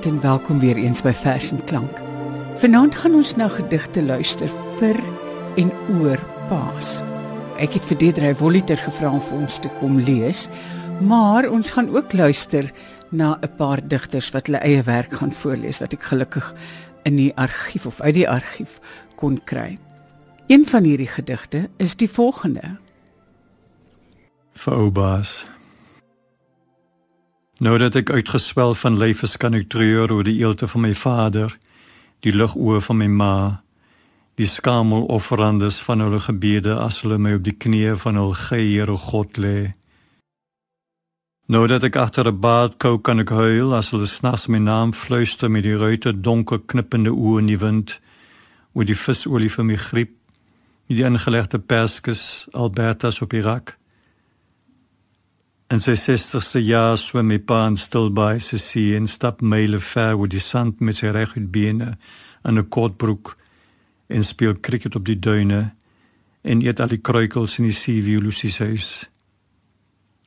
Goeienaand en welkom weer eens by Vers en Klank. Vanaand gaan ons na gedigte luister vir en oor Paas. Ek het vir Deidre Voliter gevra om vir ons te kom lees, maar ons gaan ook luister na 'n paar digters wat hulle eie werk gaan voorlees wat ek gelukkig in die argief of uit die argief kon kry. Een van hierdie gedigte is die volgende. Vir Obaas Nou dat ek uitgeswel van lyf is, kan ek treur oor die eelte van my vader, die ligoë van my ma, die skamel offerandes van hulle gebede as hulle my op die knieë van hul Here God lê. Nou dat ek agter 'n baadkou kan ek huil as hulle snags my naam fluister met die ruite donker knippende oë in die wind, oor die visolie vir my griep, met die ingelegde perskes Albertas op Irak. In sy 60ste jaar swem my pa in Stilbaai se see en stap myle ver oor die sand met sy regutbene in 'n kortbroek en speel krieket op die duine en eet al die kruikels in die seeview Lucy se huis.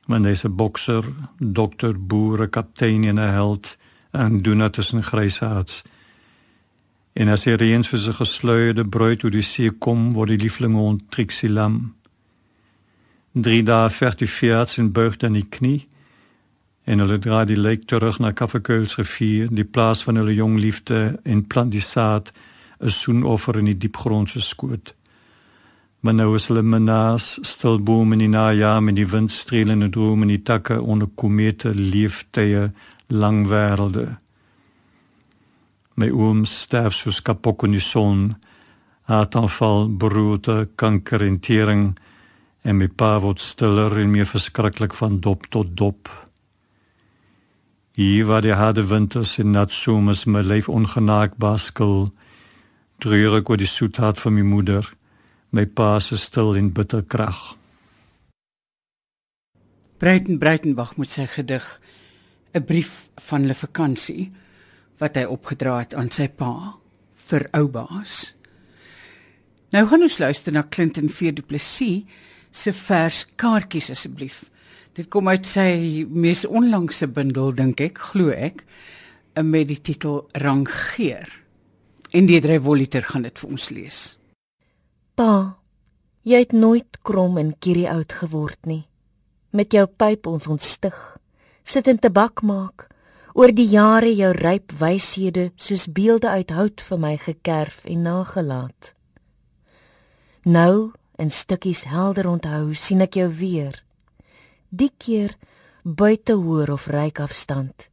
Man hy's 'n bokser, dokter, boer, 'n kaptein en 'n held en doen dit tussen grysaards. En as hy reëns vir sy gesluierde bruid oor die see kom, word die lieflinge onttrikselam. 3 dae vertiveerd en buig dan die knie en hulle dra die lijk terug na Kafferkeulsrivier, die plaas van hulle jong liefde en plant die saad 'n soenoffer in die diepgrond se skoot. Maar nou is hulle menaas, stil boom in die najaar met die windstrelende droom in die takke onder komete, leeftye, lang wêrelde. My oom sterf soos kapok in die son, hartaanval, beroerte, kanker en tering en my pa word stiller en meer verskriklik van dop tot dop. Hier waar die harde winters en nat somers my leef ongenaakbaar skil, treur ek oor die soetheid van my moeder, my pa se stil en bitter krag. Breiten Breitenbach moet sy gedig 'n brief van hulle vakansie wat hy opgedra het aan sy pa vir oubaas. Nou gaan ons luister na Clinton V Du Plessis se vers kaartjies asseblief. Dit kom uit sy mees onlangse bundel dink ek, glo ek, met die titel Rangeer. En die Revoliter gaan dit vir ons lees. Pa, jy het nooit krom en kierie oud geword nie. Met jou pyp ons ontstig, sit in tabak maak. Oor die jare jou ryp wyshede soos beelde uit hout vir my gekerf en nagelaat. Nou in stukkies helder onthou sien ek jou weer. Die keer buite hoor of ryk afstand.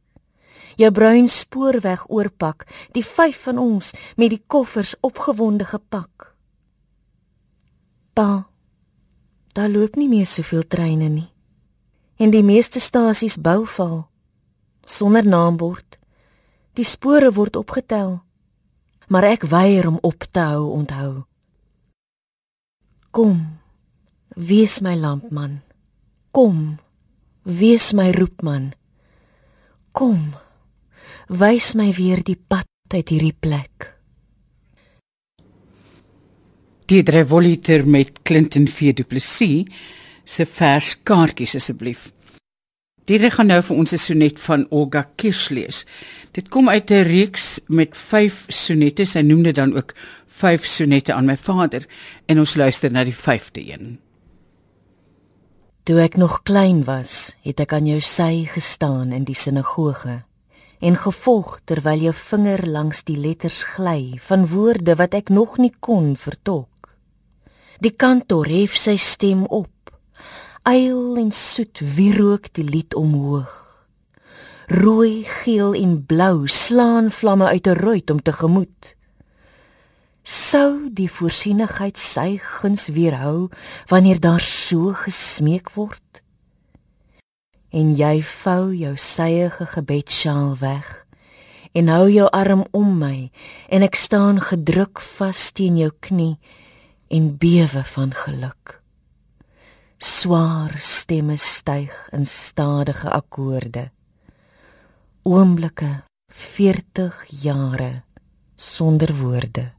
Jou bruin spoorweg oorpak die vyf van ons met die koffers opgewonde gepak. Pa daar loop nie meer soveel treine nie. En die meeste stasies bou val sonder naambord. Die spore word opgetel maar ek weier om op te hou onthou Kom. Wees my lampman. Kom. Wees my roepman. Kom. Wys my weer die pad uit hierdie plek. Die revoliter met Clinton V Du Plessis se vers kaartjies asseblief. Dit gaan nou vir ons 'n sonnet van Olga Kirsch lees. Dit kom uit 'n reeks met 5 sonnette. Sy noem dit dan ook 5 sonnette aan my vader en ons luister na die 5de een. Toe ek nog klein was, het ek aan jou sy gestaan in die sinagoge en gevolg terwyl jou vinger langs die letters gly van woorde wat ek nog nie kon vertolk. Die kantor hef sy stem op. Eil en soet wierook die lied omhoog. Rooi, geel en blou slaan vlamme uit 'n ruit om te gemoed sou die voorsienigheid sy guns weerhou wanneer daar so gesmeek word? En jy vou jou syege gebedsjaal weg en hou jou arm om my en ek staan gedruk vas teen jou knie en bewe van geluk swaar stemme styg in stadige akkoorde. Oomblikke 40 jare sonder woorde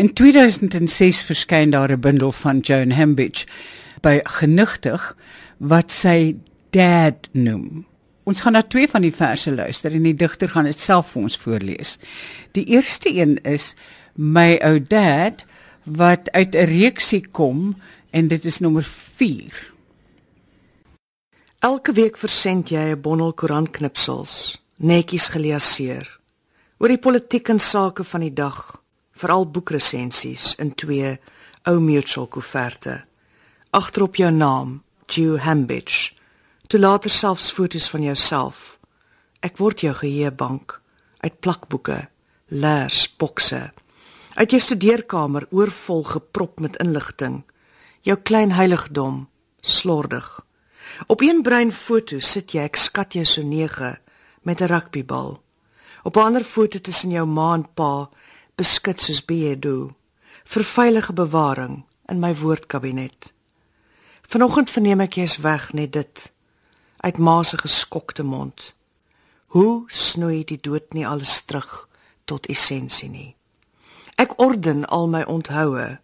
In 2006 verskyn daar 'n bundel van Joan Hambidge by Genigtig wat sy Dad noem. Ons gaan na twee van die verse luister en die digter gaan dit self vir ons voorlees. Die eerste een is My ou dad wat uit 'n reeksie kom en dit is nommer 4. Elke week versend jy 'n bondel koerantknipsels, netjies geleaseer oor die politiek en sake van die dag, veral boekresensies in twee ou mutual koeverte. Agterop jou naam, Jew Hambidge toe later selfs foto's van jouself. Ek word jou geheuebank uit plakboeke, leers, bokse. Uit jou studeerkamer oorvol geprop met inligting. Jou klein heiligdom, slordig. Op een bruin foto sit jy, ek skat jou so 9 met 'n rugbybal. Op 'n ander foto tussen jou ma en pa, beskik soos beedo, vir veilige bewaring in my woordkabinet. Vanoggend verneem ek jy's weg net dit uit ma se geskokte mond. Hoe snoei die dood nie alles terug tot essensie nie. Ek orden al my onthoue.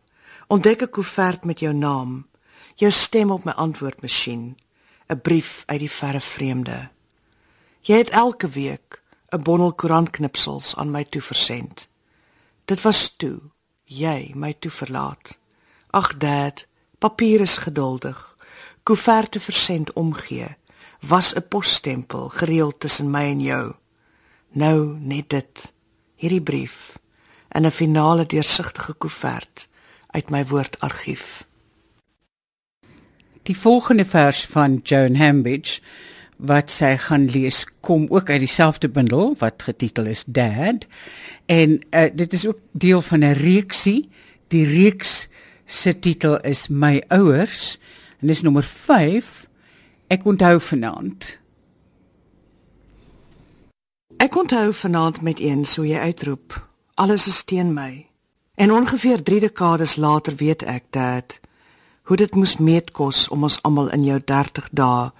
Ontdek 'n koevert met jou naam, jou stem op my antwoordmasjien, 'n brief uit die verre vreemde. Jy het elke week 'n bondel koerantknipsels aan my toe versend. Dit was toe jy my toe verlaat. Ag dad, papier is geduldig. Koeverte versend omgee was 'n posstempel gereeld tussen my en jou. Nou net dit, hierdie brief en 'n finale deursigtige koevert uit my woordargief. Die volgende vers van Joan Hambidge wat sy gaan lees kom ook uit dieselfde bundel wat getitel is Dad en uh, dit is ook deel van 'n reeksie. Die reeks se titel is My ouers en dis nommer Ek onthou vanaand. Ek onthou vanaand met een so jy uitroep. Alles is teen my. En ongeveer 3 dekades later weet ek dat hoe dit moes meetkos om ons almal in jou 30 dae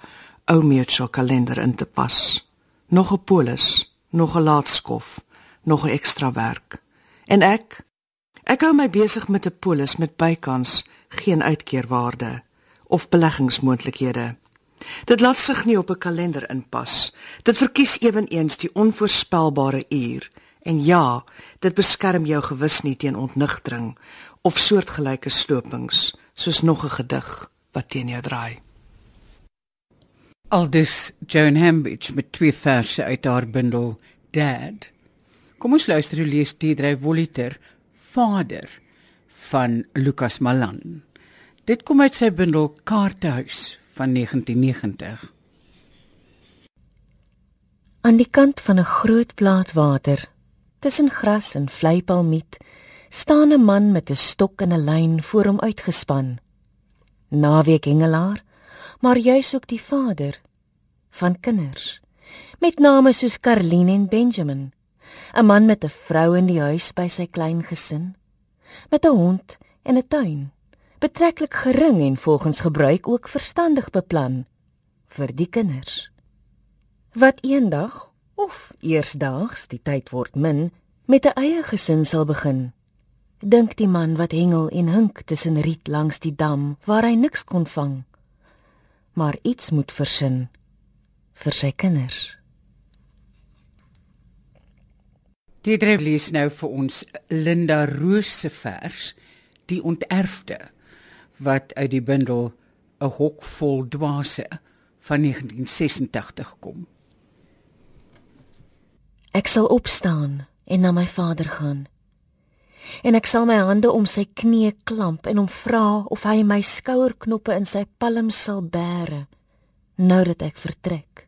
ou mutual kalender in te pas. Nog 'n polis, nog 'n laatskof, nog 'n ekstra werk. En ek ek hou my besig met 'n polis met bykans geen uitkeerwaarde of beleggingsmoontlikhede. Dit laat sig nie op 'n kalender inpas. Dit verkies ewenigs die onvoorspelbare uur. En ja, dit beskerm jou gewis nie teen ontnigtering of soortgelyke slopings soos nog 'n gedig wat teen jou draai. Aldus Joan Hambidge met twee verse uit haar bundel Dad. Kom ons luister hoe lees Diedre Voliter Vader van Lucas Malan. Dit kom uit sy bundel Kaartehuis van 1990. Aan die kant van 'n groot plaat water, tussen gras en vleipalmiet, staan 'n man met 'n stok en 'n lyn voor hom uitgespan. Naweek hengelaar, maar juis ook die vader van kinders met name soos Karline en Benjamin. 'n Man met 'n vrou in die huis by sy klein gesin, met 'n hond en 'n tuin betreklik gering en volgens gebruik ook verstandig beplan vir die kinders. Wat eendag of eersdaags die tyd word min met 'n eie gesin sal begin. Dink die man wat hengel en hink tussen riet langs die dam waar hy niks kon vang, maar iets moet versin vir sy kinders. Dryf lees nou vir ons Linda Roos se vers Die onterfde wat uit die bundel 'n hok vol dwaase van 1986 kom. Ek sal opstaan en na my vader gaan. En ek sal my hande om sy knie klamp en hom vra of hy my skouerknoppe in sy palm sal bære nou dat ek vertrek.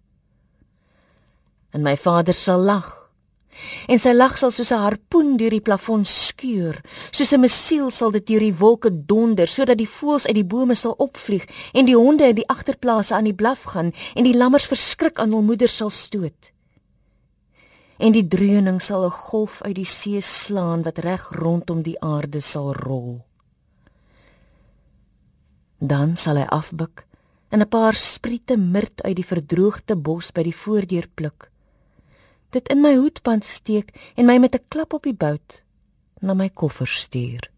En my vader sal lag en sy lag sal soos 'n harpoen deur die plafon skeur, soos 'n missiel sal dit deur die wolke donder sodat die voëls uit die bome sal opvlieg en die honde in die agterplase aan die blaf gaan en die lammers verskrik aan hul moeder sal stoot. En die dreuning sal 'n golf uit die see slaan wat reg rondom die aarde sal rol. Dan sal hy afbuk en 'n paar spriete mirt uit die verdroogde bos by die voordeur pluk dit in my hoedband steek en my met 'n klap op die bout na my koffer stuur.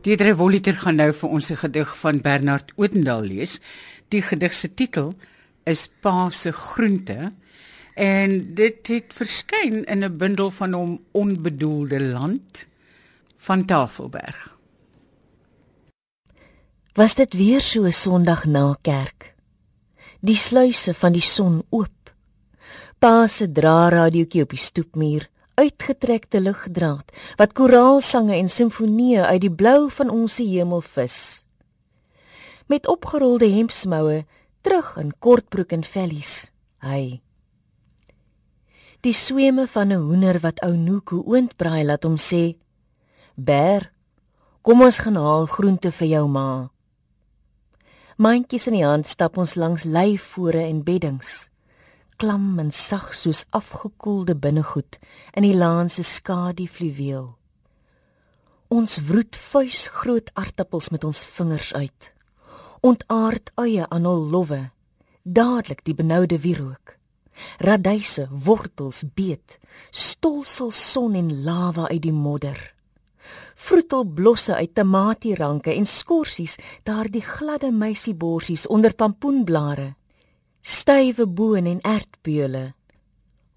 Diedre Voliter gaan nou vir ons 'n gedig van Bernard Odendaal lees. Die gedig se titel is Pa se groente en dit het verskyn in 'n bundel van hom Onbedoelde land van Tafelberg. Was dit weer so 'n Sondag na kerk? Die sluise van die son oop. Pa se draadradiootjie op die stoepmuur uitgetrekte ligdraad wat koraalsange en simfonieë uit die blou van ons hemel vis. Met opgerolde hemdsmoue terug in kortbroek en vellies. Hy. Die sweme van 'n hoender wat ou Nuku oondbraai laat hom sê: "Ber, kom ons gaan haal groente vir jou ma." Mandjies in die hand stap ons langs leifore en beddings klam en sag soos afgekoelde binnegoed in die laan se skadu fluweel. Ons wroet vuis groot aartappels met ons vingers uit. Ontaard eie aan hul lowwe, dadelik die benoude wierook. Radyse, wortels, beet, stolsel son en lava uit die modder. Vroetel blosse uit tamatieranke en skorsies, daardie gladde meisieborsies onder pampoenblare stywe boon en ertpeule.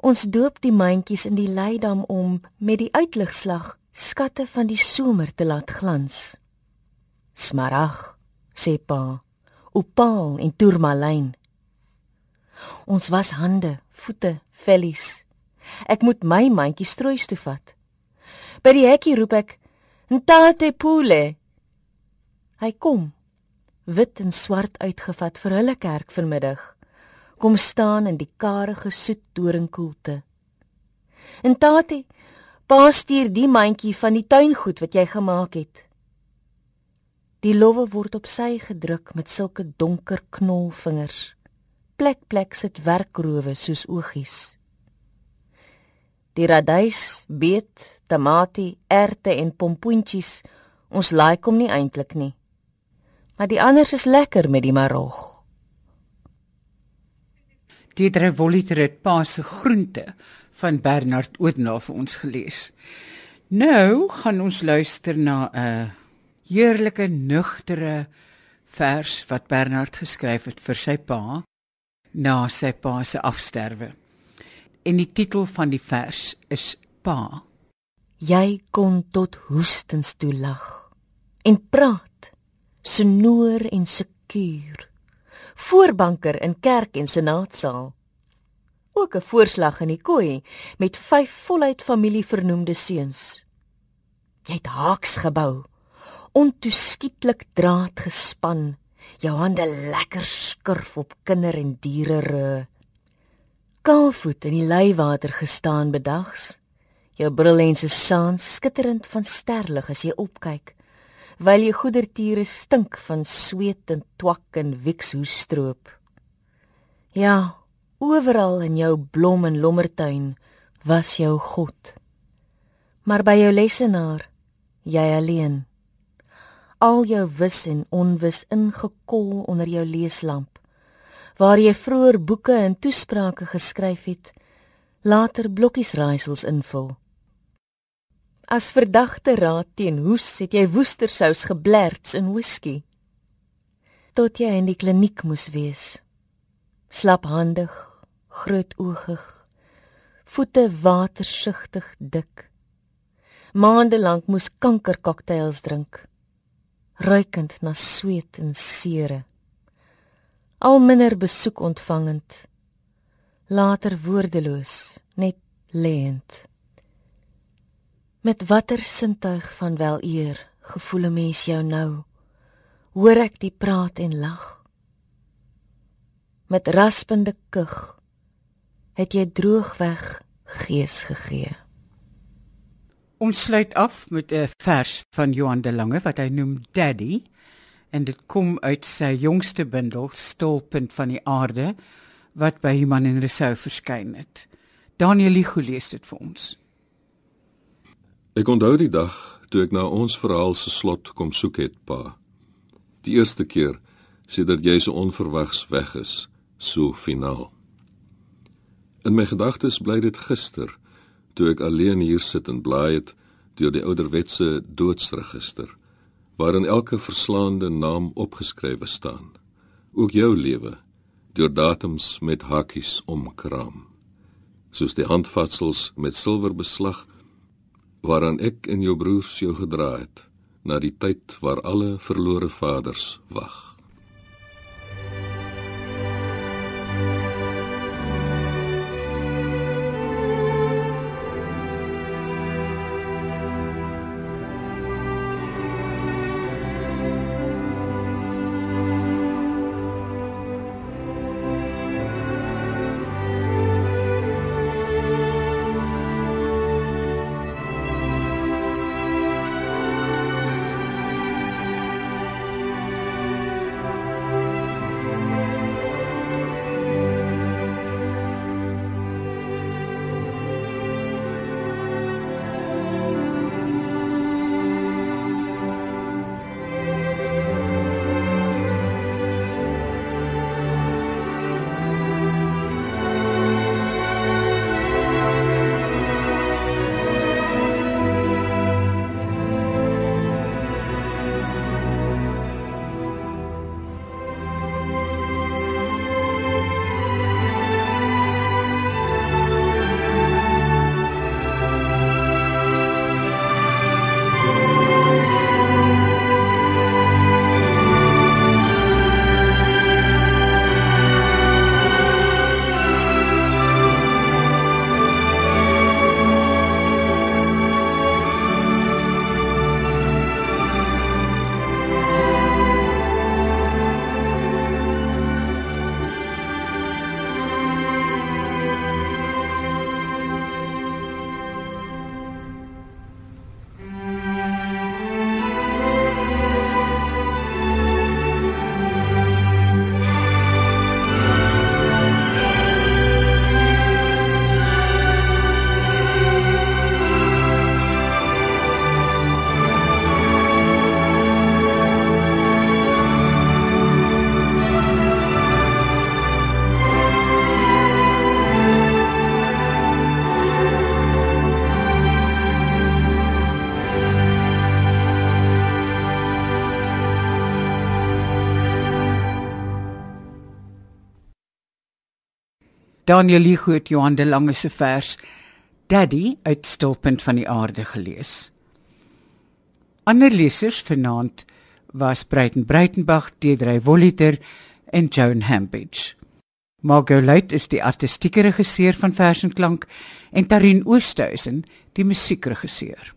Ons doop die mandjies in die leidam om met die uitligslag skatte van die somer te laat glans. Smarag, sê pa, opaal en tourmalyn. Ons was hande, voete, vellies. Ek moet my mandjie stroois toe vat. By die hekkie roep ek: "Ntate pule." Hy kom, wit en swart uitgevat vir hulle kerk vanmiddag kom staan in die karige soet doringkoelte En Tati, pa stuur die mandjie van die tuingoed wat jy gemaak het. Die lowwe word op sy gedruk met sulke donker knolvingers. Plek plek sit werkrowe soos oogies. Die radys, beet, tamatie, erte en pompoentjies, ons like hom nie eintlik nie. Maar die anders is lekker met die marog. Diedre Voliter het pa se groente van Bernard Oudna vir ons gelees. Nou gaan ons luister na 'n heerlike nugtere vers wat Bernard geskryf het vir sy pa na sy pa se afsterwe. En die titel van die vers is Pa. Jy kon tot hoestens toe lag en praat, snoer en sekuur voorbanker in kerk en senaatsaal. Ook 'n voorslag in die kooi met vyf voluit familie vernoemde seuns. Jy het haaks gebou, ontoeskietlik draad gespan, jou hande lekker skurf op kinder en diere rug. Kaalvoet in die leiwater gestaan bedags. Jou brillense saans skitterend van sterlig as jy opkyk wyl jy goedertiere stink van sweet en twak en wikshoestroop. Ja, oral in jou blom en lommertuin was jou God. Maar by jou lessenaar, jy alleen. Al jou wis en onwis ingekol onder jou leeslamp waar jy vroeër boeke en toesprake geskryf het, later blokkies raaisels invul. As verdagte raad teen hoes het jy woestersous geblerts in whisky. Tot jy in die kliniek moes wees. Slaphandig, grootoogig, voete watersugtig dik. Maande lank moes kankerkoktails drink, ruikend na sweet en seere. Al minder besoek ontvangend. Later woordeloos, net lêend. Met watter sintuig van wel eer gevoel 'n mens jou nou? Hoor ek die praat en lag? Met raspende kug het jy droogweg gees gegee. Ons sluit af met 'n vers van Johan de Lange wat hy noem Daddy en dit kom uit sy jongste bundel Stolpunt van die aarde wat by Human en Resou verskyn het. Daniel Ligo lees dit vir ons. Ek onthou die dag toe ek na ons verhaal se slot kom soek het, pa. Die eerste keer sedert jy so onverwags weg is, so finaal. In my gedagtes bly dit gister toe ek alleen hier sit en blaai het deur die ouderwetse doodsregister waarin elke verslaande naam opgeskrywe staan. Ook jou lewe deur datums met hakies omkraam. Soos die handvatsels met silwer beslag waaraan ek en jou broers jou gedra het na die tyd waar alle verlore vaders wag. Daniel Ligo het Johan de Lange se vers Daddy uit Stilpunt van die aarde gelees. Ander lesers vanaand was Breiten Breitenbach, Deidre Voliter en Joan Hambidge. Margot Luit is die artistieke regisseur van Vers en Klank en Tarin Oosthuizen die musiekregisseur.